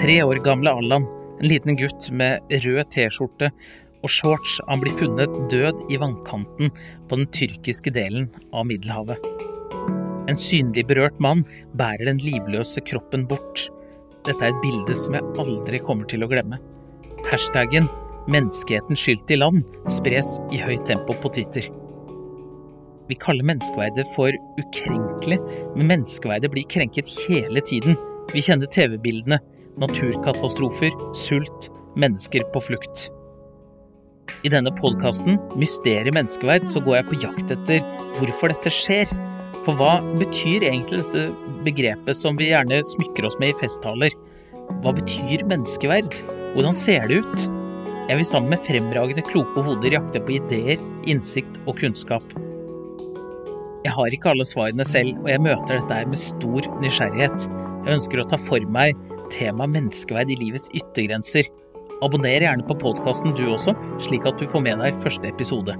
Tre år gamle Allan, en liten gutt med rød T-skjorte og shorts, han blir funnet død i vannkanten på den tyrkiske delen av Middelhavet. En synlig berørt mann bærer den livløse kroppen bort. Dette er et bilde som jeg aldri kommer til å glemme. Hashtaggen 'menneskeheten skylt i land' spres i høyt tempo på Twitter. Vi kaller menneskeverdet for ukrenkelig, men menneskeverdet blir krenket hele tiden. Vi kjenner TV-bildene. Naturkatastrofer, sult, mennesker på flukt. I denne podkasten, Mysteriet menneskeverd, så går jeg på jakt etter hvorfor dette skjer. For hva betyr egentlig dette begrepet som vi gjerne smykker oss med i festtaler? Hva betyr menneskeverd? Hvordan ser det ut? Jeg vil sammen med fremragende kloke hoder jakte på ideer, innsikt og kunnskap. Jeg har ikke alle svarene selv, og jeg møter dette her med stor nysgjerrighet. Jeg ønsker å ta for meg temaet menneskeverd i livets yttergrenser. Abonner gjerne på podkasten du også, slik at du får med deg første episode.